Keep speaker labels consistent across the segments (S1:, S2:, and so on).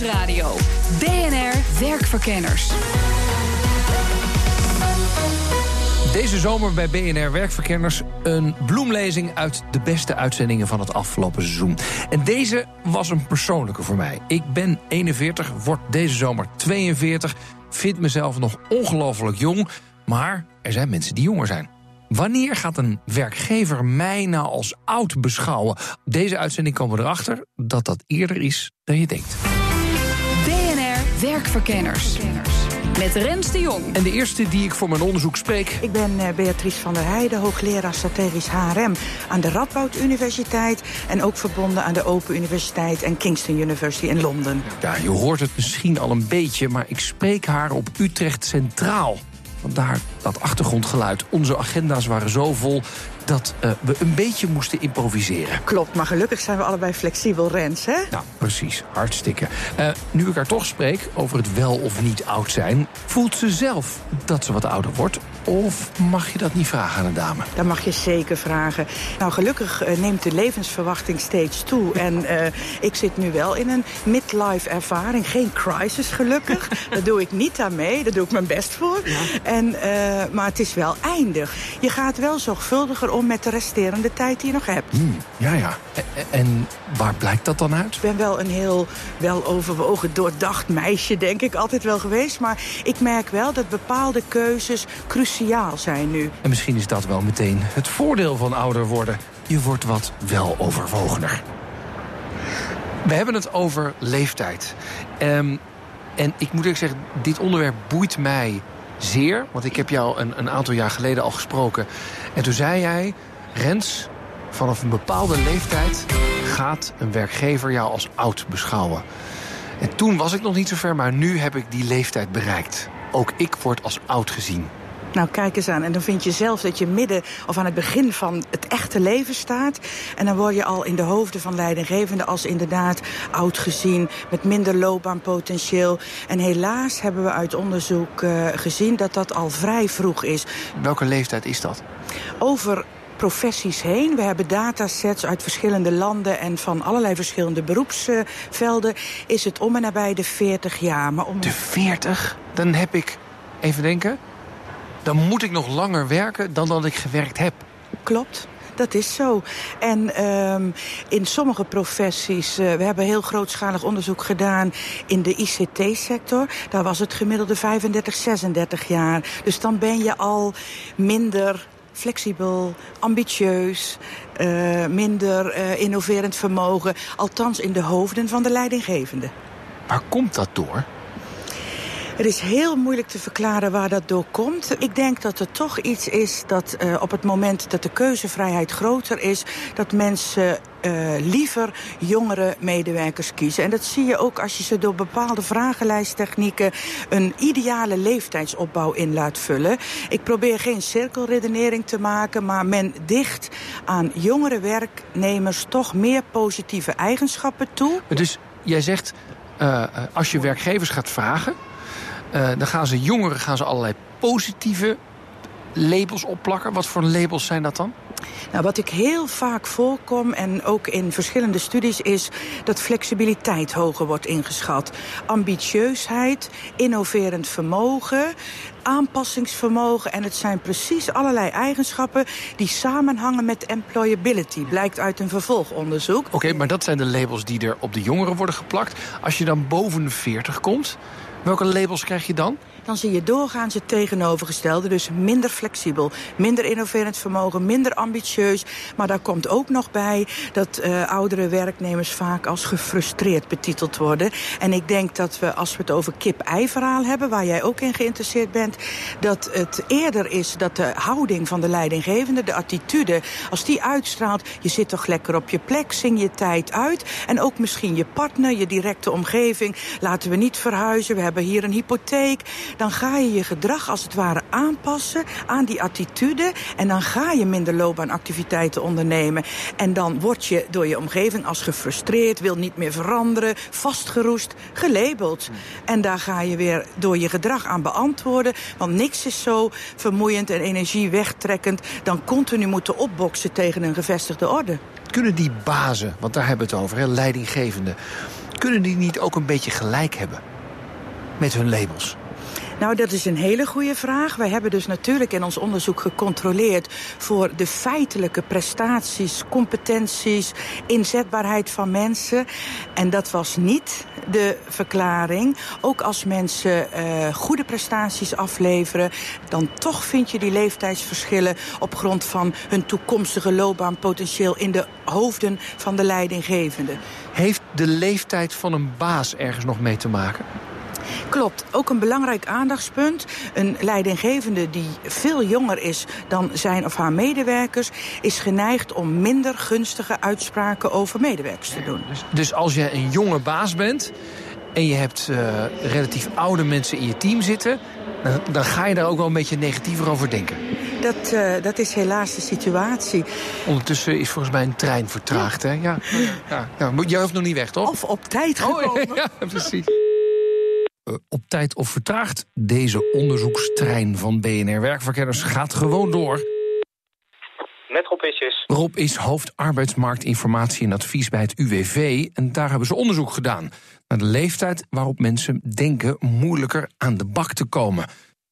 S1: Nieuwsradio. BNR Werkverkenners.
S2: Deze zomer bij BNR Werkverkenners een bloemlezing uit de beste uitzendingen van het afgelopen seizoen. En deze was een persoonlijke voor mij. Ik ben 41, word deze zomer 42, vind mezelf nog ongelooflijk jong, maar er zijn mensen die jonger zijn. Wanneer gaat een werkgever mij nou als oud beschouwen? Deze uitzending komen we erachter dat dat eerder is dan je denkt.
S1: Werkverkenners. Met Rens de Jong.
S2: En de eerste die ik voor mijn onderzoek spreek.
S3: Ik ben eh, Beatrice van der Heijden, hoogleraar strategisch HRM aan de Radboud Universiteit. En ook verbonden aan de Open Universiteit en Kingston University in Londen.
S2: Ja, je hoort het misschien al een beetje, maar ik spreek haar op Utrecht Centraal. Vandaar dat achtergrondgeluid. Onze agenda's waren zo vol dat uh, we een beetje moesten improviseren.
S3: Klopt, maar gelukkig zijn we allebei flexibel, Rens, hè?
S2: Nou, precies. Hartstikke. Uh, nu ik haar toch spreek over het wel of niet oud zijn... voelt ze zelf dat ze wat ouder wordt? Of mag je dat niet vragen aan een dame?
S3: Dat mag je zeker vragen. Nou, gelukkig uh, neemt de levensverwachting steeds toe. En ik zit nu wel in een midlife ervaring. Geen crisis, gelukkig. Daar doe ik niet aan mee. Daar doe ik mijn best voor. Ja. En, maar het is wel eindig. Je gaat wel zorgvuldiger om met de resterende tijd die je nog hebt.
S2: Mm, ja, ja. En, en waar blijkt dat dan uit?
S3: Ik ben wel een heel weloverwogen, doordacht meisje, denk ik, altijd wel geweest. Maar ik merk wel dat bepaalde keuzes cruciaal zijn nu.
S2: En misschien is dat wel meteen het voordeel van ouder worden. Je wordt wat weloverwogener. We hebben het over leeftijd. Um, en ik moet eerlijk zeggen, dit onderwerp boeit mij zeer. Want ik heb jou een, een aantal jaar geleden al gesproken. En toen zei jij, Rens, vanaf een bepaalde leeftijd gaat een werkgever jou als oud beschouwen. En toen was ik nog niet zo ver, maar nu heb ik die leeftijd bereikt. Ook ik word als oud gezien.
S3: Nou, kijk eens aan. En dan vind je zelf dat je midden of aan het begin van het echte leven staat. En dan word je al in de hoofden van leidinggevenden als inderdaad oud gezien, met minder loopbaanpotentieel. En helaas hebben we uit onderzoek uh, gezien dat dat al vrij vroeg is.
S2: Welke leeftijd is dat?
S3: Over professies heen. We hebben datasets uit verschillende landen en van allerlei verschillende beroepsvelden. Is het om en nabij de 40 jaar. Maar om
S2: de 40? Dan heb ik, even denken, dan moet ik nog langer werken dan dat ik gewerkt heb.
S3: Klopt. Dat is zo. En um, in sommige professies, uh, we hebben heel grootschalig onderzoek gedaan in de ICT-sector. Daar was het gemiddelde 35, 36 jaar. Dus dan ben je al minder flexibel, ambitieus, uh, minder uh, innoverend vermogen. Althans in de hoofden van de leidinggevende.
S2: Waar komt dat door?
S3: Het is heel moeilijk te verklaren waar dat door komt. Ik denk dat er toch iets is dat uh, op het moment dat de keuzevrijheid groter is, dat mensen uh, liever jongere medewerkers kiezen. En dat zie je ook als je ze door bepaalde vragenlijsttechnieken een ideale leeftijdsopbouw in laat vullen. Ik probeer geen cirkelredenering te maken, maar men dicht aan jongere werknemers toch meer positieve eigenschappen toe.
S2: Dus jij zegt, uh, als je werkgevers gaat vragen, uh, dan gaan ze jongeren gaan ze allerlei positieve labels opplakken. Wat voor labels zijn dat dan?
S3: Nou, wat ik heel vaak voorkom en ook in verschillende studies is dat flexibiliteit hoger wordt ingeschat. Ambitieusheid, innoverend vermogen, aanpassingsvermogen. En het zijn precies allerlei eigenschappen die samenhangen met employability. Blijkt uit een vervolgonderzoek.
S2: Oké, okay, maar dat zijn de labels die er op de jongeren worden geplakt. Als je dan boven de 40 komt, Welke labels krijg je dan?
S3: Dan zie je doorgaans het tegenovergestelde. Dus minder flexibel, minder innoverend vermogen, minder ambitieus. Maar daar komt ook nog bij dat uh, oudere werknemers vaak als gefrustreerd betiteld worden. En ik denk dat we, als we het over kip-ei-verhaal hebben, waar jij ook in geïnteresseerd bent, dat het eerder is dat de houding van de leidinggevende, de attitude, als die uitstraalt, je zit toch lekker op je plek, zing je tijd uit. En ook misschien je partner, je directe omgeving. Laten we niet verhuizen, we hebben hier een hypotheek. Dan ga je je gedrag als het ware aanpassen aan die attitude. En dan ga je minder loopbaanactiviteiten ondernemen. En dan word je door je omgeving als gefrustreerd, wil niet meer veranderen, vastgeroest, gelabeld. En daar ga je weer door je gedrag aan beantwoorden. Want niks is zo vermoeiend en energie wegtrekkend dan continu moeten opboksen tegen een gevestigde orde.
S2: Kunnen die bazen, want daar hebben we het over, hè, leidinggevenden... kunnen die niet ook een beetje gelijk hebben met hun labels?
S3: Nou, dat is een hele goede vraag. Wij hebben dus natuurlijk in ons onderzoek gecontroleerd voor de feitelijke prestaties, competenties, inzetbaarheid van mensen. En dat was niet de verklaring. Ook als mensen uh, goede prestaties afleveren, dan toch vind je die leeftijdsverschillen op grond van hun toekomstige loopbaanpotentieel in de hoofden van de leidinggevende.
S2: Heeft de leeftijd van een baas ergens nog mee te maken?
S3: Klopt, ook een belangrijk aandachtspunt. Een leidinggevende die veel jonger is dan zijn of haar medewerkers... is geneigd om minder gunstige uitspraken over medewerkers te doen.
S2: Dus, dus als je een jonge baas bent en je hebt uh, relatief oude mensen in je team zitten... Dan, dan, ga je daar ook wel een beetje negatiever over denken.
S3: Dat, uh, dat is helaas de situatie.
S2: Ondertussen is volgens mij een trein vertraagd, hè? Ja, ja, ja. Jij hoeft nog niet weg, toch?
S3: Of op tijd gekomen.
S2: Oh, ja, precies. Eh, op tijd of vertraagd. Deze onderzoekstrein van BNR Werkverkenners gaat gewoon door.
S4: Met Rob Isjes.
S2: Rob is hoofd arbeidsmarktinformatie en advies bij het UWV. En daar hebben ze onderzoek gedaan naar de leeftijd waarop mensen denken moeilijker aan de bak te komen.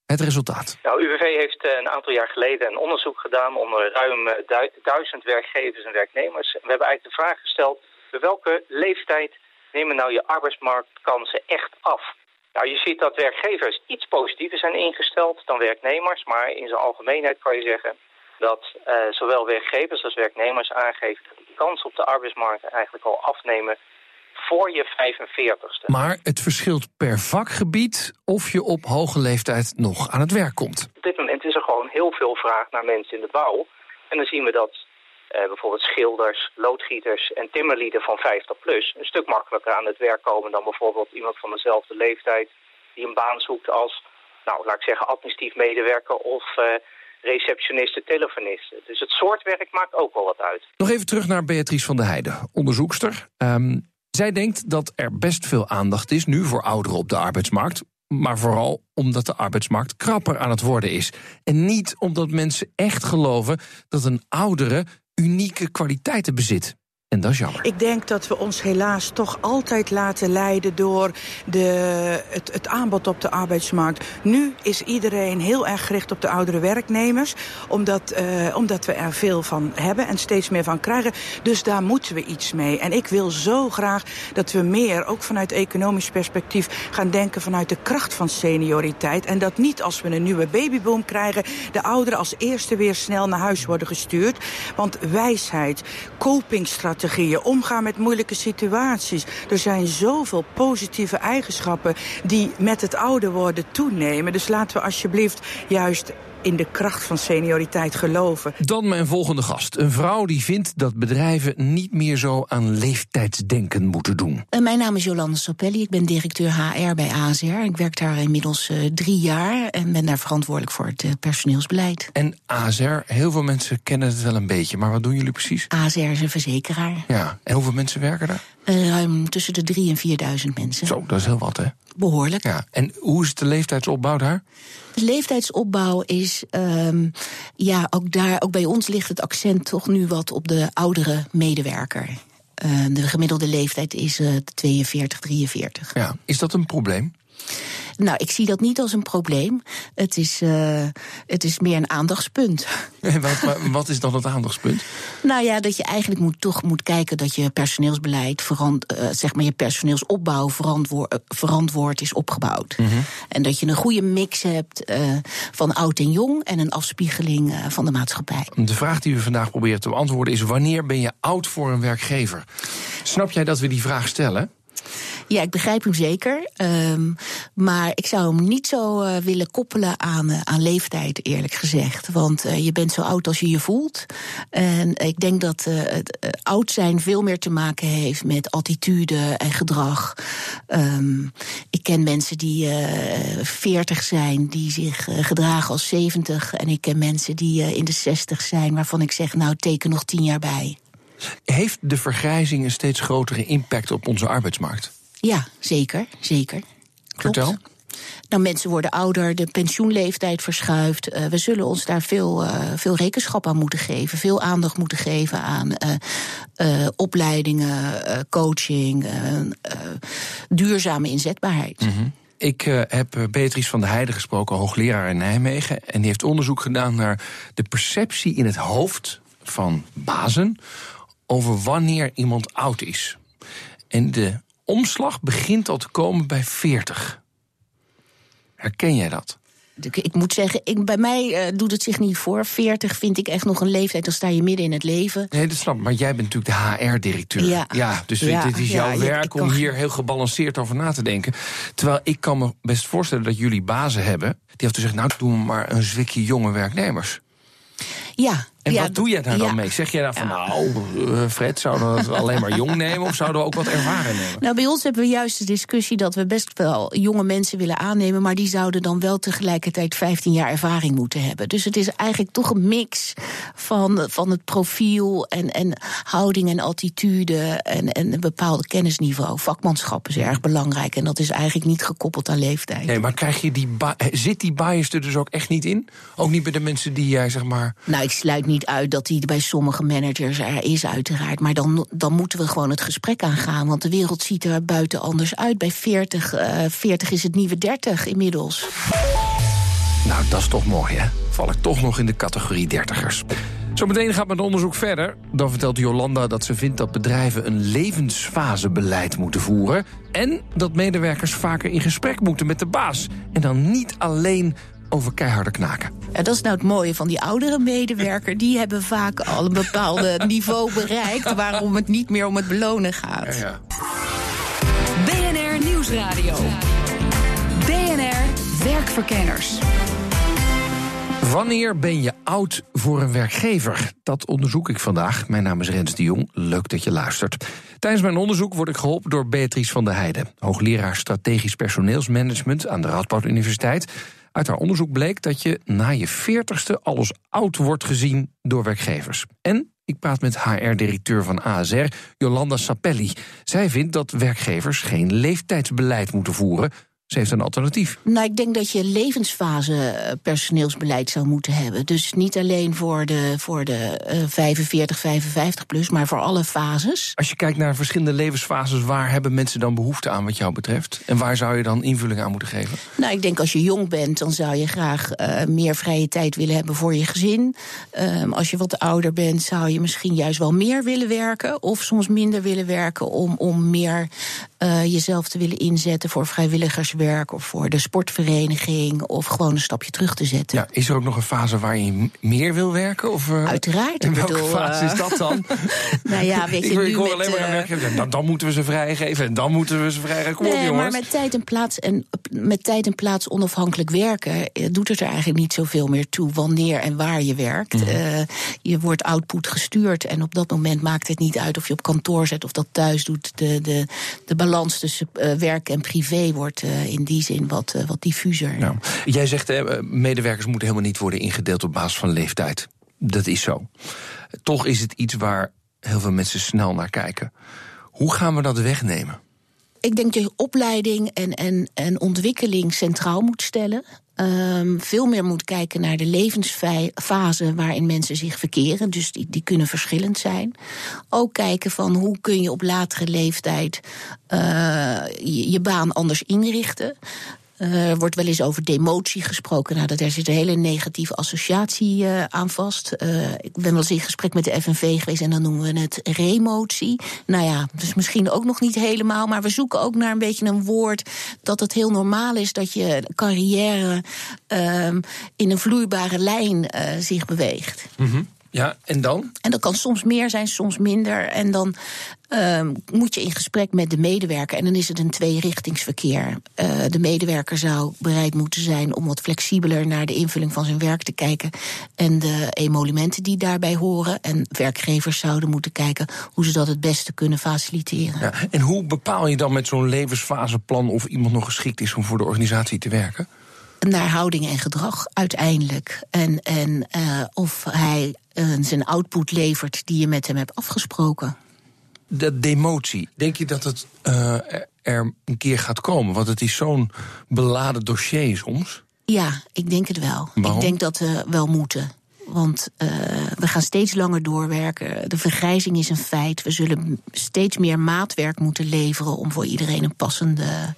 S2: Het resultaat.
S4: Nou, UWV heeft eh, een aantal jaar geleden een onderzoek gedaan onder ruim eh, duizend werkgevers en werknemers. We hebben eigenlijk de vraag gesteld: bij welke leeftijd nemen nou je arbeidsmarktkansen echt af? Nou, je ziet dat werkgevers iets positiever zijn ingesteld dan werknemers. Maar in zijn algemeenheid kan je zeggen dat uh, zowel werkgevers als werknemers aangeven... dat de kans op de arbeidsmarkt eigenlijk al afnemen voor je 45ste.
S2: Maar het verschilt per vakgebied of je op hoge leeftijd nog aan het werk komt.
S4: Op dit moment is er gewoon heel veel vraag naar mensen in de bouw. En dan zien we dat bijvoorbeeld schilders, loodgieters en timmerlieden van 50 plus een stuk makkelijker aan het werk komen dan bijvoorbeeld iemand van dezelfde leeftijd die een baan zoekt als, nou laat ik zeggen, administratief medewerker of uh, receptioniste, telefoniste. Dus het soort werk maakt ook wel wat uit.
S2: Nog even terug naar Beatrice van der Heijden, onderzoekster. Um, zij denkt dat er best veel aandacht is nu voor ouderen op de arbeidsmarkt. Maar vooral omdat de arbeidsmarkt krapper aan het worden is. En niet omdat mensen echt geloven dat een oudere unieke kwaliteiten bezit. En dat is jammer.
S3: Ik denk dat we ons helaas toch altijd laten leiden door de, het, het, aanbod op de arbeidsmarkt. Nu is iedereen heel erg gericht op de oudere werknemers. Omdat, uh, omdat we er veel van hebben en steeds meer van krijgen. Dus daar moeten we iets mee. En ik wil zo graag dat we meer, ook vanuit economisch perspectief, gaan denken vanuit de kracht van senioriteit. En dat niet als we een nieuwe babyboom krijgen, de ouderen als eerste weer snel naar huis worden gestuurd. Want wijsheid, omgaan met moeilijke situaties. Er zijn zoveel positieve eigenschappen die met het ouder worden toenemen. Dus laten we alsjeblieft juist in de kracht van senioriteit geloven.
S2: Dan mijn volgende gast. Een vrouw die vindt dat bedrijven niet meer zo aan leeftijdsdenken moeten doen.
S5: Uh, mijn naam is Jolande Sapelli. Ik ben directeur HR bij ASR. Ik werk daar inmiddels uh, drie jaar en ben daar verantwoordelijk voor het uh, personeelsbeleid.
S2: En ASR, heel veel mensen kennen het wel een beetje, maar wat doen jullie precies?
S5: ASR is een verzekeraar.
S2: Ja, en hoeveel mensen werken daar?
S5: Ruim tussen de 3 en 4.000 mensen.
S2: Zo, dat is heel wat, hè?
S5: Behoorlijk.
S2: Ja, en hoe is de leeftijdsopbouw daar?
S5: De leeftijdsopbouw is, um, ja, ook daar, ook bij ons ligt het accent toch nu wat op de oudere medewerker. Uh, de gemiddelde leeftijd is uh, 42, 43.
S2: Ja, is dat een probleem?
S5: Nou, ik zie dat niet als een probleem. Het is, uh, het is meer een aandachtspunt.
S2: En wat, wat is dan het aandachtspunt?
S5: Nou ja, dat je eigenlijk moet, toch moet kijken dat je personeelsbeleid, uh, zeg maar je personeelsopbouw verantwoord, verantwoord is opgebouwd. Mm -hmm. En dat je een goede mix hebt uh, van oud en jong en een afspiegeling van de maatschappij.
S2: De vraag die we vandaag proberen te beantwoorden is: wanneer ben je oud voor een werkgever? Snap jij dat we die vraag stellen?
S5: Ja, ik begrijp hem zeker. Um, maar ik zou hem niet zo uh, willen koppelen aan, uh, aan leeftijd, eerlijk gezegd. Want uh, je bent zo oud als je je voelt. En ik denk dat het oud zijn veel meer te maken heeft met attitude en gedrag. Um, ik ken mensen die 40 zijn, die zich gedragen als 70. En ik ken mensen die in de 60 zijn, waarvan ik zeg, nou, teken nog 10 jaar bij.
S2: Heeft de vergrijzing een steeds grotere impact op onze arbeidsmarkt?
S5: Ja, zeker, zeker.
S2: Vertel.
S5: Klopt. Nou, mensen worden ouder, de pensioenleeftijd verschuift. Uh, we zullen ons daar veel, uh, veel rekenschap aan moeten geven. Veel aandacht moeten geven aan uh, opleidingen, coaching, duurzame inzetbaarheid.
S2: Mm -hmm. Ik heb Beatrice van der Heijden gesproken, hoogleraar in Nijmegen. En die heeft onderzoek gedaan naar de perceptie in het hoofd van bazen over wanneer iemand oud is. En de omslag begint al te komen bij 40. Herken jij dat?
S5: Ik moet zeggen, ik, bij mij uh, doet het zich niet voor. 40 vind ik echt nog een leeftijd, dan sta je midden in het leven.
S2: Nee, dat snap ik. Maar jij bent natuurlijk de HR-directeur. Ja. ja. dus ja, dit is jouw ja, werk om hier heel gebalanceerd over na te denken. Terwijl ik kan me best voorstellen dat jullie bazen hebben... die hebben te zeggen, nou, doen maar een zwikje jonge werknemers.
S5: Ja,
S2: en
S5: ja,
S2: wat doe jij daar
S5: ja.
S2: dan mee? Zeg je daar van, nou, uh, Fred, zouden we het alleen maar jong nemen... of zouden we ook wat ervaren nemen?
S5: Nou, bij ons hebben we juist de discussie dat we best wel jonge mensen willen aannemen... maar die zouden dan wel tegelijkertijd 15 jaar ervaring moeten hebben. Dus het is eigenlijk toch een mix van, van het profiel en, en houding en attitude... En, en een bepaalde kennisniveau. Vakmanschap is erg belangrijk en dat is eigenlijk niet gekoppeld aan leeftijd.
S2: Nee, maar krijg je die zit die bias er dus ook echt niet in? Ook niet bij de mensen die jij, zeg maar...
S5: Nou, ik sluit niet niet uit dat die bij sommige managers er is, uiteraard. Maar dan, dan moeten we gewoon het gesprek aangaan. Want de wereld ziet er buiten anders uit. Bij 40, uh, 40 is het nieuwe 30 inmiddels.
S2: Nou, dat is toch mooi, hè? Val ik toch nog in de categorie dertigers. Zometeen gaat mijn onderzoek verder. Dan vertelt Jolanda dat ze vindt dat bedrijven een levensfasebeleid moeten voeren. En dat medewerkers vaker in gesprek moeten met de baas. En dan niet alleen over keiharde knaken.
S5: Ja, dat is nou het mooie van die oudere medewerker. Die hebben vaak al een bepaald niveau bereikt... waarom het niet meer om het belonen gaat.
S2: Ja, ja.
S1: BNR Nieuwsradio. BNR Werkverkenners.
S2: Wanneer ben je oud voor een werkgever? Dat onderzoek ik vandaag. Mijn naam is Rens de Jong. Leuk dat je luistert. Tijdens mijn onderzoek word ik geholpen door Beatrice van der Heijden, hoogleraar strategisch personeelsmanagement aan de Radboud Universiteit. Uit haar onderzoek bleek dat je na je veertigste al als oud wordt gezien door werkgevers. En ik praat met HR-directeur van ASR, Jolanda Sapelli. Zij vindt dat werkgevers geen leeftijdsbeleid moeten voeren. Ze heeft een alternatief.
S5: Nou, ik denk dat je levensfase personeelsbeleid zou moeten hebben. Dus niet alleen voor de, voor de uh, 45, 55 plus, maar voor alle fases.
S2: Als je kijkt naar verschillende levensfases, waar hebben mensen dan behoefte aan wat jou betreft? En waar zou je dan invulling aan moeten geven?
S5: Nou, ik denk als je jong bent, dan zou je graag uh, meer vrije tijd willen hebben voor je gezin. Um, als je wat ouder bent, zou je misschien juist wel meer willen werken. Of soms minder willen werken om, om meer jezelf te willen inzetten voor vrijwilligerswerk of voor de sportvereniging of gewoon een stapje terug te zetten.
S2: Ja, is er ook nog een fase waar je meer wil werken? Of, uh,
S5: Uiteraard.
S2: In welke
S5: bedoel,
S2: fase is dat dan?
S5: nou ja, weet je,
S2: ik,
S5: nu
S2: ik hoor
S5: met,
S2: alleen maar werken, dan, dan moeten we ze vrijgeven en dan moeten we ze vrijgeven. Kom
S5: nee,
S2: op, jongens.
S5: maar met tijd en plaats en met tijd en plaats onafhankelijk werken doet het er eigenlijk niet zoveel meer toe wanneer en waar je werkt. Mm. Uh, je wordt output gestuurd en op dat moment maakt het niet uit of je op kantoor zit of dat thuis doet. De, de, de balans tussen uh, werk en privé wordt uh, in die zin wat, uh, wat diffuser.
S2: Nou, jij zegt uh, medewerkers moeten helemaal niet worden ingedeeld op basis van leeftijd. Dat is zo. Toch is het iets waar heel veel mensen snel naar kijken. Hoe gaan we dat wegnemen?
S5: Ik denk dat je opleiding en, en, en ontwikkeling centraal moet stellen. Um, veel meer moet kijken naar de levensfase waarin mensen zich verkeren. Dus die, die kunnen verschillend zijn. Ook kijken van hoe kun je op latere leeftijd uh, je, je baan anders inrichten. Er wordt wel eens over demotie gesproken. Nou, daar zit een hele negatieve associatie uh, aan vast. Uh, ik ben wel eens in gesprek met de FNV geweest en dan noemen we het remotie. Nou ja, dus misschien ook nog niet helemaal. Maar we zoeken ook naar een beetje een woord dat het heel normaal is dat je carrière uh, in een vloeibare lijn zich beweegt.
S2: Mm. Ja, en dan?
S5: En dat kan soms meer zijn, soms minder. En dan uh, moet je in gesprek met de medewerker. En dan is het een tweerichtingsverkeer. Uh, de medewerker zou bereid moeten zijn om wat flexibeler naar de invulling van zijn werk te kijken. En de emolumenten die daarbij horen. En werkgevers zouden moeten kijken hoe ze dat het beste kunnen faciliteren.
S2: Ja, en hoe bepaal je dan met zo'n levensfaseplan of iemand nog geschikt is om voor de organisatie te werken?
S5: Naar houding en gedrag uiteindelijk. En, en uh, of hij uh, zijn output levert die je met hem hebt afgesproken.
S2: De demotie, denk je dat het uh, er een keer gaat komen? Want het is zo'n beladen dossier soms.
S5: Ja, ik denk het wel.
S2: Waarom?
S5: Ik denk dat we wel moeten. Want uh, we gaan steeds langer doorwerken. De vergrijzing is een feit. We zullen steeds meer maatwerk moeten leveren om voor iedereen een passende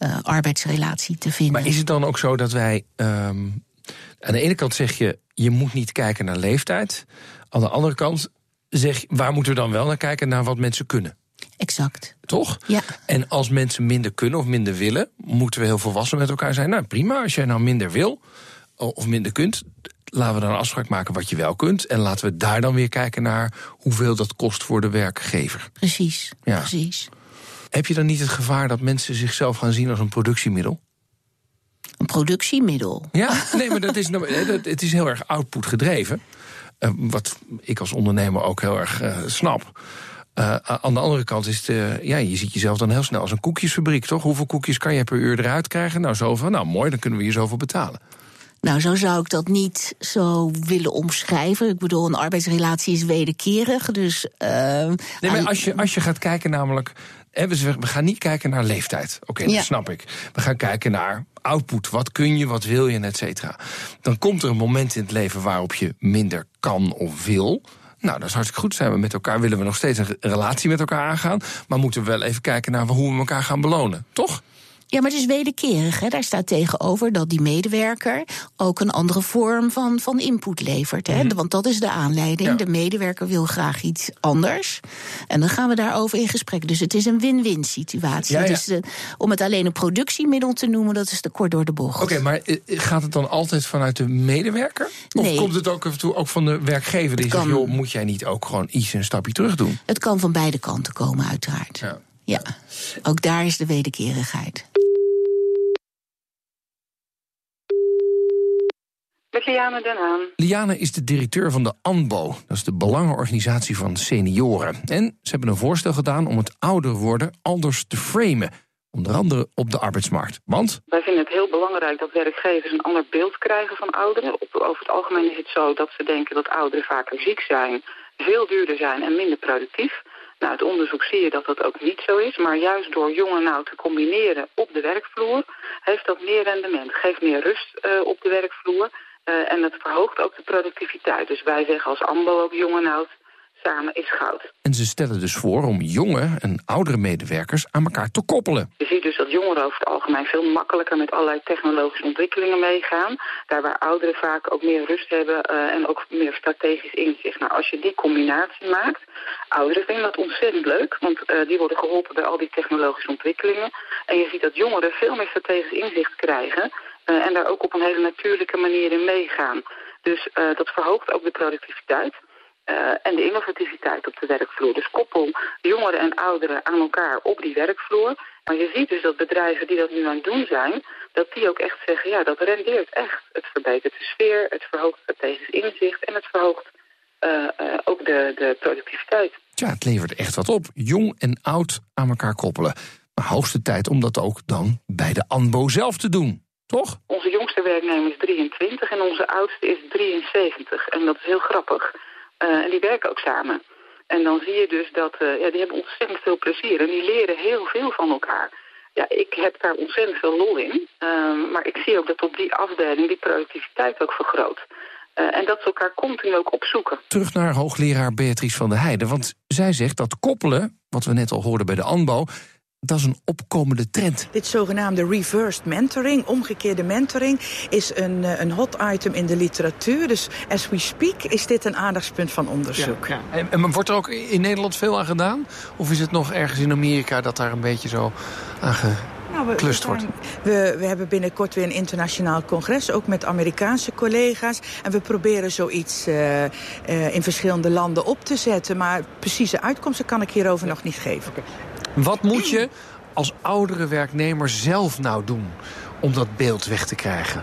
S5: uh, arbeidsrelatie te vinden.
S2: Maar is het dan ook zo dat wij. Um, aan de ene kant zeg je, je moet niet kijken naar leeftijd. Aan de andere kant zeg je, waar moeten we dan wel naar kijken? Naar wat mensen kunnen.
S5: Exact.
S2: Toch?
S5: Ja.
S2: En als mensen minder kunnen of minder willen, moeten we heel volwassen met elkaar zijn. Nou, prima, als jij nou minder wil of minder kunt, laten we dan een afspraak maken wat je wel kunt. En laten we daar dan weer kijken naar hoeveel dat kost voor de werkgever.
S5: Precies,
S2: Ja.
S5: precies.
S2: Heb je dan niet het gevaar dat mensen zichzelf gaan zien als een productiemiddel?
S5: Een productiemiddel.
S2: Ja, nee, maar dat is, nou- dat- het is heel erg output gedreven. Eh, wat ik als ondernemer ook heel erg eh, snap. Eh, aan de andere kant is het, eh, ja, je ziet jezelf dan heel snel als een koekjesfabriek, toch? Hoeveel koekjes kan je per uur eruit krijgen? Nou, zoveel. Nou, mooi, dan kunnen we je zoveel betalen.
S5: Nou, zo zou ik dat niet zo willen omschrijven. Ik bedoel, een arbeidsrelatie is wederkerig. Dus. Uh,
S2: Nee, maar als je, als je gaat kijken, namelijk. We gaan niet kijken naar leeftijd. Oké,
S5: Ja.
S2: dat snap ik. We gaan kijken naar output. Wat kun je, wat wil je, et cetera. Dan komt er een moment in het leven waarop je minder kan of wil. Nou, dat is hartstikke goed. Zijn we met elkaar, willen we nog steeds een re- relatie met elkaar aangaan. Maar moeten we wel even kijken naar hoe we elkaar gaan belonen. Toch?
S5: Ja, maar het is wederkerig. Hè? Daar staat tegenover dat die medewerker ook een andere vorm van, van input levert. Hè? Want dat is de aanleiding.
S2: Ja.
S5: De medewerker wil graag iets anders. En dan gaan we daarover in gesprek. Dus het is een win-win situatie.
S2: Ja, ja.
S5: Dus de, om het alleen een productiemiddel te noemen, dat is te kort door de bocht.
S2: Oké, maar eh, gaat het dan altijd vanuit de medewerker? Of
S5: Nee.
S2: komt het ook af en toe ook van de werkgever die zegt: joh, moet jij niet ook gewoon iets een stapje terug doen?
S5: Het kan van beide kanten komen, uiteraard.
S2: Ja.
S5: Ja, ook daar is de wederkerigheid.
S6: Met Liane Den Haan.
S2: Liane is de directeur van de ANBO. Dat is de Belangenorganisatie van Senioren. En ze hebben een voorstel gedaan om het ouder worden anders te framen. Onder andere op de arbeidsmarkt. Want,
S6: Wij vinden het heel belangrijk dat werkgevers een ander beeld krijgen van ouderen. Over het algemeen is het zo dat ze denken dat ouderen vaker ziek zijn, veel duurder zijn en minder productief. Nou, uit onderzoek zie je dat dat ook niet zo is. Maar juist door jong en oud te combineren op de werkvloer... heeft dat meer rendement, geeft meer rust eh, op de werkvloer... eh, en het verhoogt ook de productiviteit. Dus wij zeggen als AMBO ook jong en oud, samen is goud.
S2: en ze stellen dus voor om jonge en oudere medewerkers aan elkaar te koppelen.
S6: Je ziet dus dat jongeren over het algemeen veel makkelijker met allerlei technologische ontwikkelingen meegaan. Daar waar ouderen vaak ook meer rust hebben eh, en ook meer strategisch inzicht. Nou, als je die combinatie maakt, ouderen vinden dat ontzettend leuk, want eh, die worden geholpen bij al die technologische ontwikkelingen. En je ziet dat jongeren veel meer strategisch inzicht krijgen eh, en daar ook op een hele natuurlijke manier in meegaan. Dus eh, dat verhoogt ook de productiviteit. eh, en de innovativiteit op de werkvloer. Dus koppel jongeren en ouderen aan elkaar op die werkvloer. Maar je ziet dus dat bedrijven die dat nu aan het doen zijn, dat die ook echt zeggen, ja, dat rendeert echt. Het verbetert de sfeer, het verhoogt strategisch inzicht en het verhoogt ook de, de productiviteit.
S2: Tja, het levert echt wat op. Jong en oud aan elkaar koppelen. Maar hoogste tijd om dat ook dan bij de ANBO zelf te doen. Toch?
S6: Onze jongste werknemer is 23 en onze oudste is 73. En dat is heel grappig. Eh, en die werken ook samen. En dan zie je dus dat eh, ja, die hebben ontzettend veel plezier. En die leren heel veel van elkaar. Ja, ik heb daar ontzettend veel lol in. Ehm, maar ik zie ook dat op die afdeling die productiviteit ook vergroot. Eh, en dat ze elkaar continu ook opzoeken.
S2: Terug naar hoogleraar Beatrice van der Heijden. Want zij zegt dat koppelen, wat we net al hoorden bij de ANBO... dat is een opkomende trend.
S3: Dit zogenaamde reversed mentoring, omgekeerde mentoring, is een, eh, een hot item in de literatuur. Dus as we speak is dit een aandachtspunt van onderzoek.
S2: Ja, ja. En, en wordt er ook in Nederland veel aan gedaan? Of is het nog ergens in Amerika dat daar een beetje zo aan geklust
S3: nou,
S2: wordt?
S3: We, we hebben binnenkort weer een internationaal congres, ook met Amerikaanse collega's. En we proberen zoiets uh, uh, in verschillende landen op te zetten. Maar precieze uitkomsten kan ik hierover nog niet geven.
S2: Wat moet je als oudere werknemer zelf nou doen om dat beeld weg te krijgen?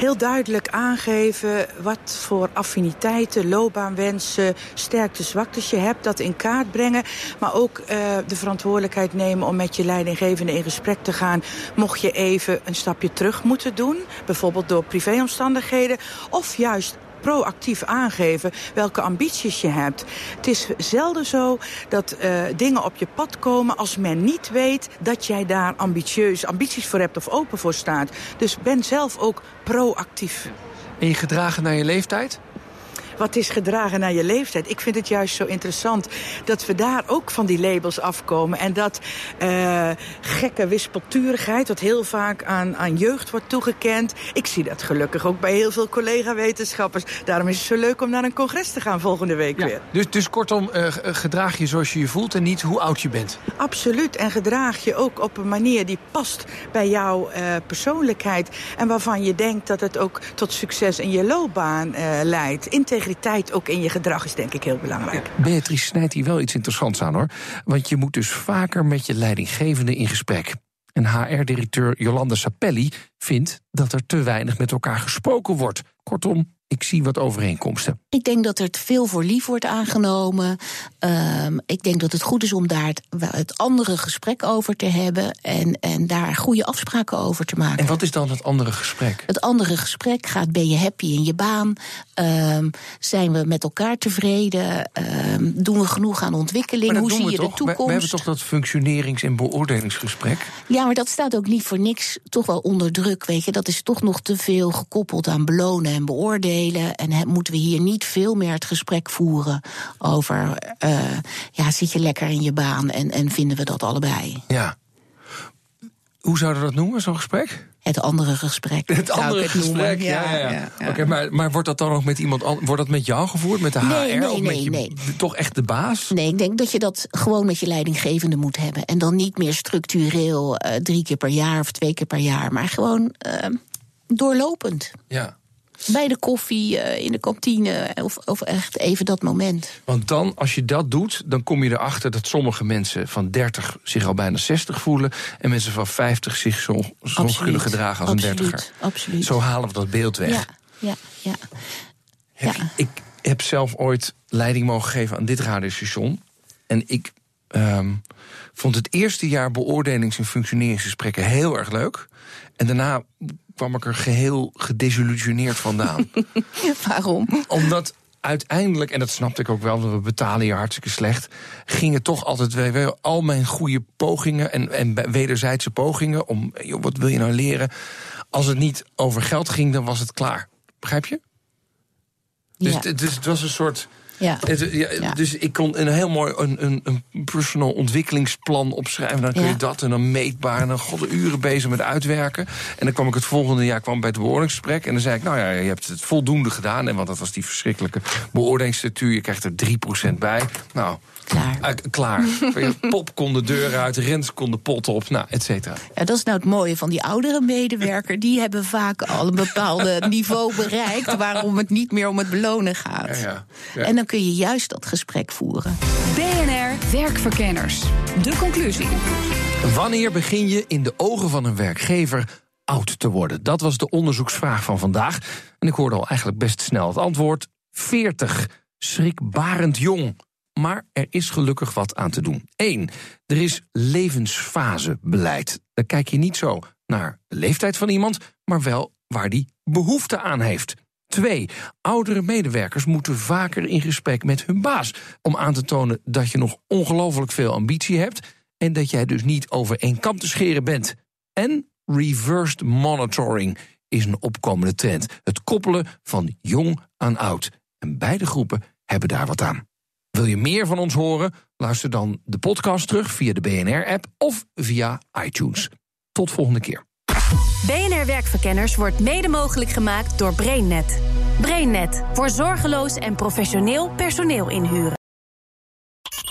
S3: heel duidelijk aangeven wat voor affiniteiten, loopbaanwensen, sterkte, zwaktes je hebt. Dat in kaart brengen. Maar ook uh, de verantwoordelijkheid nemen om met je leidinggevende in gesprek te gaan. Mocht je even een stapje terug moeten doen. Bijvoorbeeld door privéomstandigheden. Of juist proactief aangeven welke ambities je hebt. Het is zelden zo dat uh, dingen op je pad komen als men niet weet dat jij daar ambitieus ambities voor hebt of open voor staat. Dus ben zelf ook proactief.
S2: En je gedragen naar je leeftijd?
S3: Wat is gedragen naar je leeftijd. Ik vind het juist zo interessant dat we daar ook van die labels afkomen. En dat uh, gekke wispelturigheid, wat heel vaak aan, aan jeugd wordt toegekend. Ik zie dat gelukkig ook bij heel veel collega-wetenschappers. Daarom is het zo leuk om naar een congres te gaan volgende week
S2: ja,
S3: weer.
S2: Dus, dus kortom, uh, gedraag je zoals je je voelt en niet hoe oud je bent.
S3: Absoluut. En gedraag je ook op een manier die past bij jouw uh, persoonlijkheid. En waarvan je denkt dat het ook tot succes in je loopbaan leidt. Integriteit integriteit ook in je gedrag is denk ik heel belangrijk.
S2: Beatrice snijdt hier wel iets interessants aan hoor. Want je moet dus vaker met je leidinggevende in gesprek. En HR-directeur Jolanda Sapelli vindt dat er te weinig met elkaar gesproken wordt. Kortom, ik zie wat overeenkomsten.
S5: Ik denk dat er veel voor lief wordt aangenomen. Um, ik denk dat het goed is om daar het, het, andere gesprek over te hebben. En, en daar goede afspraken over te maken.
S2: En wat is dan het andere gesprek?
S5: Het andere gesprek gaat: ben je happy in je baan? Um, zijn we met elkaar tevreden? Um, doen we genoeg aan ontwikkeling? Hoe zie je
S2: toch?
S5: de toekomst?
S2: We, we, hebben toch dat functionerings- en beoordelingsgesprek?
S5: Ja, maar dat staat ook niet voor niks toch wel onder druk. Weet je, dat is toch nog te veel gekoppeld aan belonen en beoordelen. En moeten we hier niet veel meer het gesprek voeren over. Uh, ja, zit je lekker in je baan en, en vinden we dat allebei?
S2: Ja. Hoe zouden we dat noemen, zo'n gesprek?
S5: Het andere gesprek.
S2: Het andere het gesprek, ja. ja, ja. Oké, maar, maar wordt dat dan nog met iemand anders? Wordt dat met jou gevoerd, met de HR?
S5: Nee,
S2: of
S5: nee,
S2: met je,
S5: nee.
S2: toch echt de baas?
S5: Nee, ik denk dat je dat gewoon met je leidinggevende moet hebben. En dan niet meer structureel uh, drie keer per jaar of twee keer per jaar, maar gewoon uh, doorlopend.
S2: Ja.
S5: Bij de koffie, uh, in de kantine, of, of echt even dat moment.
S2: Want dan, als je dat doet, dan kom je erachter dat sommige mensen van 30 zich al bijna 60 voelen. En mensen van 50 zich zo, zo kunnen gedragen als
S5: absoluut,
S2: een dertiger.
S5: Absoluut.
S2: Zo halen we dat beeld weg.
S5: Ja, ja, ja.
S2: Heb
S5: ja.
S2: Ik heb zelf ooit leiding mogen geven aan dit radiostation. En ik um, vond het eerste jaar beoordelings- en functioneringsgesprekken heel erg leuk. En daarna kwam ik er geheel gedesillusioneerd vandaan.
S5: Waarom?
S2: Omdat uiteindelijk, en dat snapte ik ook wel, want we betalen je hartstikke slecht, gingen toch altijd weer al mijn goede pogingen en, en wederzijdse pogingen om, joh, wat wil je nou leren? Als het niet over geld ging, dan was het klaar. Begrijp je? Dus,
S5: Ja.
S2: dus het was een soort.
S5: Ja.
S2: Het, ja,
S5: Ja.
S2: Dus ik kon een heel mooi een, een, een personal ontwikkelingsplan opschrijven. Dan kun je dat en dan meetbaar. En dan god uren bezig met uitwerken. En dan kwam ik het volgende jaar kwam bij het beoordelingsgesprek. En dan zei ik, nou ja, je hebt het voldoende gedaan. En want dat was die verschrikkelijke beoordelingsstructuur. Je krijgt er 3% bij. Nou,
S5: Klaar.
S2: eh, klaar. Pop kon de deur uit, Rens kon de pot op, nou, et cetera.
S5: Ja, dat is nou het mooie van die oudere medewerker. Die hebben vaak al een bepaalde niveau bereikt... waarom het niet meer om het belonen gaat.
S2: Ja, ja. Ja.
S5: En dan kun je juist dat gesprek voeren.
S1: BNR Werkverkenners. De conclusie.
S2: Wanneer begin je in de ogen van een werkgever oud te worden? Dat was de onderzoeksvraag van vandaag. En ik hoorde al eigenlijk best snel het antwoord: 40. Schrikbarend jong. Maar er is gelukkig wat aan te doen. 1. Er is levensfasebeleid. Dan kijk je niet zo naar de leeftijd van iemand, maar wel waar die behoefte aan heeft. 2. Oudere medewerkers moeten vaker in gesprek met hun baas. Om aan te tonen dat je nog ongelooflijk veel ambitie hebt. En dat jij dus niet over één kam te scheren bent. En reversed monitoring is een opkomende trend. Het koppelen van jong aan oud. En beide groepen hebben daar wat aan. Wil je meer van ons horen? Luister dan de podcast terug via de BNR-app of via iTunes. Tot volgende keer.
S7: BNR Werkverkenners wordt mede mogelijk gemaakt door BrainNet. BrainNet voor zorgeloos en professioneel personeel inhuren.